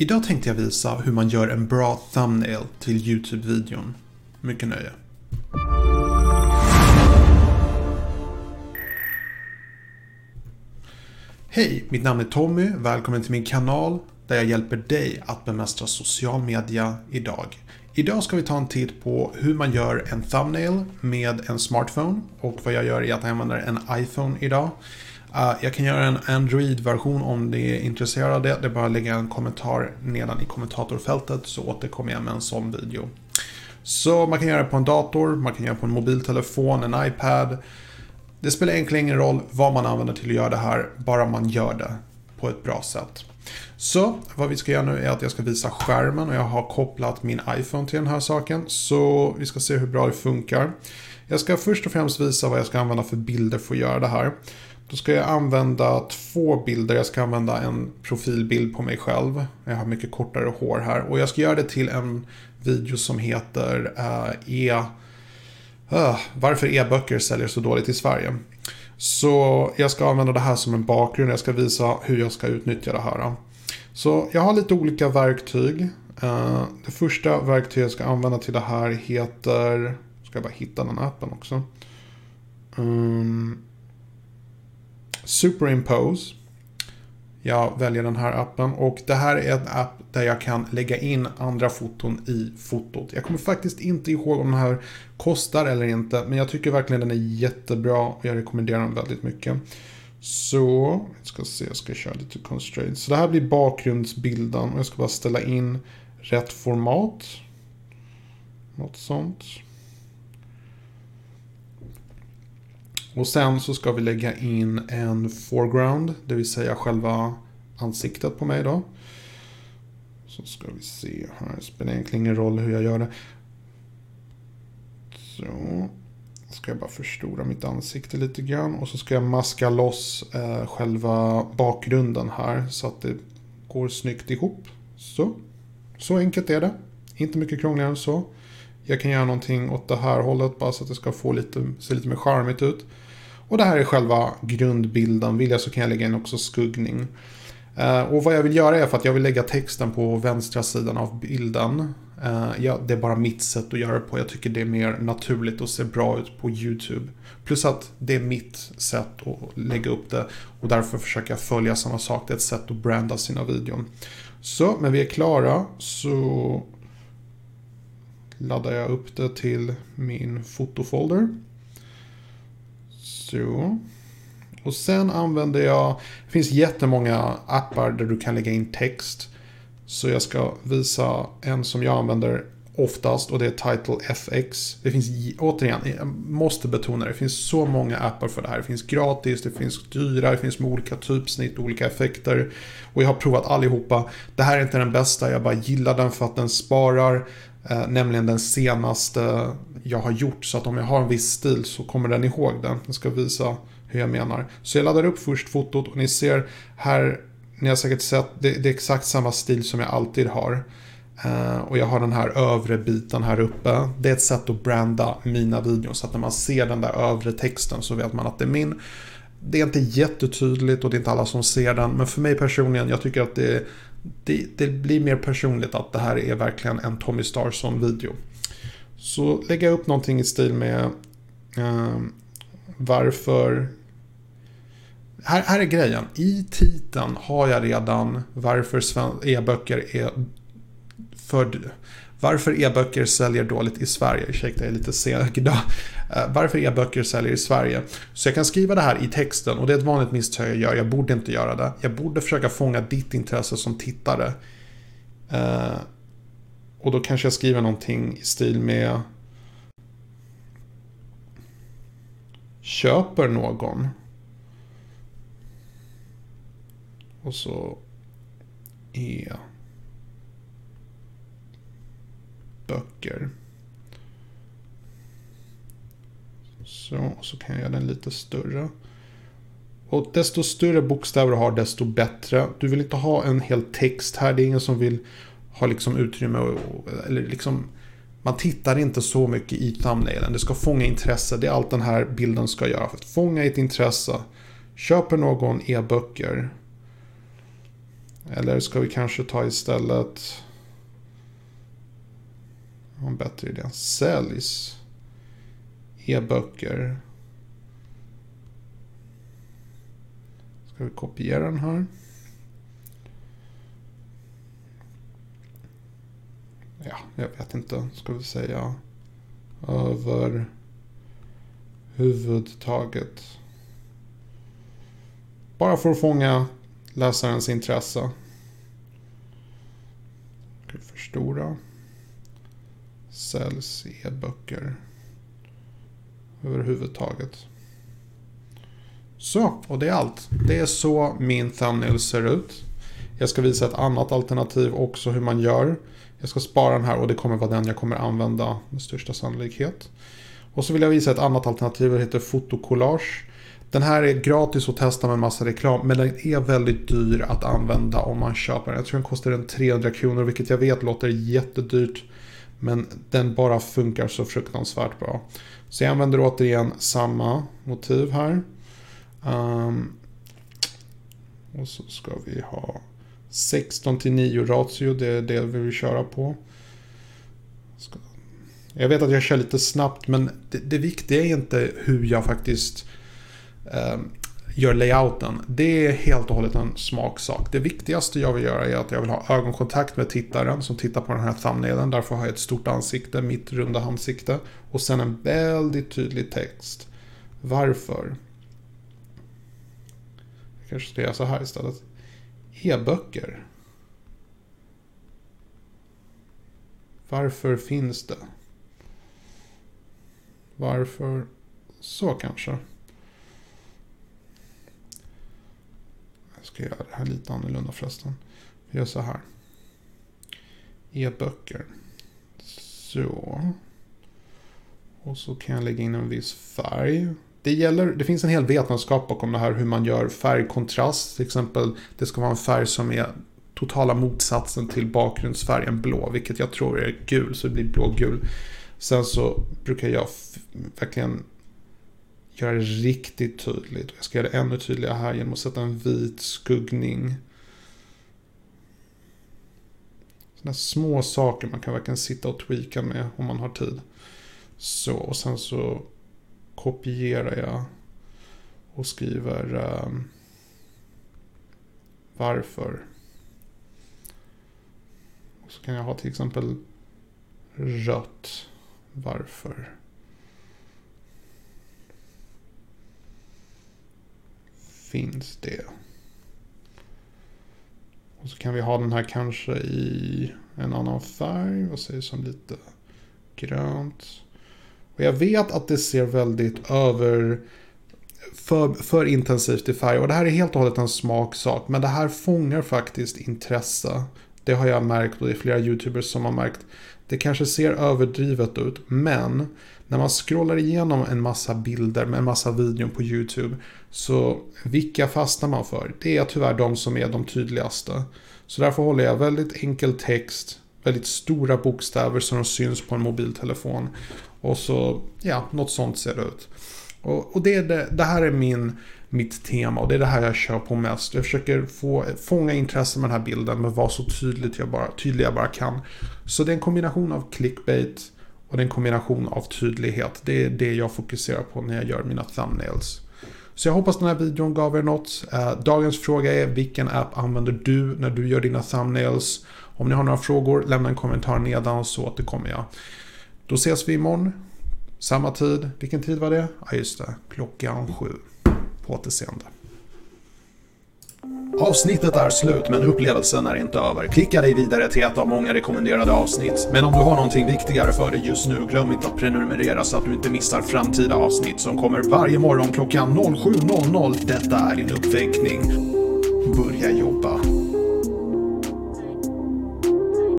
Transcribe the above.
Idag tänkte jag visa hur man gör en bra thumbnail till YouTube-videon. Mycket nöje. Hej, mitt namn är Tommy. Välkommen till min kanal där jag hjälper dig att bemästra social media idag. Idag ska vi ta en titt på hur man gör en thumbnail med en smartphone och vad jag gör är att jag använder en iPhone idag. Uh, jag kan göra en Android-version om ni är intresserade det. Det är bara att lägga en kommentar nedan i kommentatorfältet så återkommer jag med en sån video. Så man kan göra det på en dator, man kan göra det på en mobiltelefon, en iPad. Det spelar egentligen ingen roll vad man använder till att göra det här, bara man gör det på ett bra sätt. Så vad vi ska göra nu är att jag ska visa skärmen och jag har kopplat min iPhone till den här saken. Så vi ska se hur bra det funkar. Jag ska först och främst visa vad jag ska använda för bilder för att göra det här. Då ska jag använda två bilder. Jag ska använda en profilbild på mig själv. Jag har mycket kortare hår här. Och jag ska göra det till en video som heter uh, E... Uh, varför e-böcker säljer så dåligt i Sverige. Så jag ska använda det här som en bakgrund. Jag ska visa hur jag ska utnyttja det här. Så jag har lite olika verktyg. Uh, det första verktyget jag ska använda till det här heter... Ska jag bara hitta den appen också. Um, Superimpose. Jag väljer den här appen och det här är en app där jag kan lägga in andra foton i fotot. Jag kommer faktiskt inte ihåg om den här kostar eller inte men jag tycker verkligen den är jättebra och jag rekommenderar den väldigt mycket. Så, jag ska se, jag ska köra lite constraint. Så det här blir bakgrundsbilden och jag ska bara ställa in rätt format. Något sånt. Och sen så ska vi lägga in en foreground, det vill säga själva ansiktet på mig då. Så ska vi se här, det spelar egentligen ingen roll hur jag gör det. Så ska jag bara förstora mitt ansikte lite grann och så ska jag maska loss eh, själva bakgrunden här så att det går snyggt ihop. Så, så enkelt är det. Inte mycket krångligare än så. Jag kan göra någonting åt det här hållet bara så att det ska få lite, se lite mer charmigt ut. Och det här är själva grundbilden. Vill jag så kan jag lägga in också skuggning. Uh, och vad jag vill göra är för att jag vill lägga texten på vänstra sidan av bilden. Uh, ja, det är bara mitt sätt att göra det på. Jag tycker det är mer naturligt och ser bra ut på YouTube. Plus att det är mitt sätt att lägga upp det. Och därför försöker jag följa samma sak. Det är ett sätt att branda sina videon. Så, men vi är klara. Så laddar jag upp det till min fotofolder. Så. Och sen använder jag, det finns jättemånga appar där du kan lägga in text. Så jag ska visa en som jag använder oftast och det är Title FX. Det finns, återigen, jag måste betona det, det finns så många appar för det här. Det finns gratis, det finns dyra, det finns med olika typsnitt, olika effekter. Och jag har provat allihopa. Det här är inte den bästa, jag bara gillar den för att den sparar Eh, nämligen den senaste jag har gjort. Så att om jag har en viss stil så kommer den ihåg den. Jag ska visa hur jag menar. Så jag laddar upp först fotot och ni ser här, ni har säkert sett, det, det är exakt samma stil som jag alltid har. Eh, och jag har den här övre biten här uppe. Det är ett sätt att branda mina videos. Så att när man ser den där övre texten så vet man att det är min. Det är inte jättetydligt och det är inte alla som ser den. Men för mig personligen, jag tycker att det, är det, det blir mer personligt att det här är verkligen en Tommy Starson-video. Så lägger jag upp någonting i stil med eh, varför... Här, här är grejen. I titeln har jag redan varför e-böcker är för varför e-böcker säljer dåligt i Sverige. Ursäkta, jag är lite seg idag. Eh, varför e-böcker säljer i Sverige. Så jag kan skriva det här i texten och det är ett vanligt misstag jag gör. Jag borde inte göra det. Jag borde försöka fånga ditt intresse som tittare. Eh, och då kanske jag skriver någonting i stil med Köper någon. Och så E böcker. Så, så kan jag göra den lite större. Och desto större bokstäver du har desto bättre. Du vill inte ha en hel text här. Det är ingen som vill ha liksom utrymme och, eller liksom man tittar inte så mycket i thumbnailen. Det ska fånga intresse. Det är allt den här bilden ska göra. För att fånga ett intresse. Köper någon e-böcker. Eller ska vi kanske ta istället... Har en bättre idé. Säljs e-böcker. Ska vi kopiera den här? Ja, jag vet inte. Ska vi säga över huvudtaget. Bara för att fånga läsarens intresse. Ska vi förstora. Säljs e-böcker. Överhuvudtaget. Så, och det är allt. Det är så min thumbnail ser ut. Jag ska visa ett annat alternativ också hur man gör. Jag ska spara den här och det kommer vara den jag kommer använda med största sannolikhet. Och så vill jag visa ett annat alternativ, det heter fotokollage. Den här är gratis att testa med massa reklam, men den är väldigt dyr att använda om man köper den. Jag tror den kostar en 300 kronor, vilket jag vet låter jättedyrt. Men den bara funkar så fruktansvärt bra. Så jag använder återigen samma motiv här. Um, och så ska vi ha 16 till 9 ratio, det är det vi vill köra på. Jag vet att jag kör lite snabbt men det, det viktiga är inte hur jag faktiskt um, gör layouten. Det är helt och hållet en smaksak. Det viktigaste jag vill göra är att jag vill ha ögonkontakt med tittaren som tittar på den här thumbnailen. Därför har jag ett stort ansikte, mitt runda ansikte. Och sen en väldigt tydlig text. Varför? Jag kanske ska göra så här istället. E-böcker. Varför finns det? Varför så kanske? Jag ska göra det här lite annorlunda förresten. Vi gör så här. E-böcker. Så. Och så kan jag lägga in en viss färg. Det, gäller, det finns en hel vetenskap bakom det här hur man gör färgkontrast. Till exempel det ska vara en färg som är totala motsatsen till bakgrundsfärgen blå. Vilket jag tror är gul så det blir blågul. Sen så brukar jag verkligen göra det riktigt tydligt. Jag ska göra det ännu tydligare här genom att sätta en vit skuggning. Sådana små saker man kan verkligen sitta och tweaka med om man har tid. Så, och sen så kopierar jag och skriver um, varför. Och så kan jag ha till exempel rött. Varför? Finns det? Och så kan vi ha den här kanske i en annan färg. Vad sägs som lite grönt. Och jag vet att det ser väldigt över... För, för intensivt i färg. Och det här är helt och hållet en smaksak. Men det här fångar faktiskt intresse. Det har jag märkt och det är flera YouTubers som har märkt. Det kanske ser överdrivet ut, men när man scrollar igenom en massa bilder med en massa videor på YouTube så vilka fastnar man för? Det är tyvärr de som är de tydligaste. Så därför håller jag väldigt enkel text, väldigt stora bokstäver som de syns på en mobiltelefon. Och så, ja, något sånt ser det ut. Och, och det, det, det här är min mitt tema och det är det här jag kör på mest. Jag försöker få, fånga intresse med den här bilden men vara så tydligt jag bara, tydlig jag bara kan. Så det är en kombination av clickbait och det är en kombination av tydlighet. Det är det jag fokuserar på när jag gör mina thumbnails. Så jag hoppas den här videon gav er något. Eh, dagens fråga är vilken app använder du när du gör dina thumbnails? Om ni har några frågor lämna en kommentar nedan så återkommer jag. Då ses vi imorgon. Samma tid. Vilken tid var det? Ja just det. Klockan sju. På återseende. Avsnittet är slut men upplevelsen är inte över. Klicka dig vidare till ett av många rekommenderade avsnitt. Men om du har någonting viktigare för dig just nu, glöm inte att prenumerera så att du inte missar framtida avsnitt som kommer varje morgon klockan 07.00. Detta är din uppväckning. Börja jobba.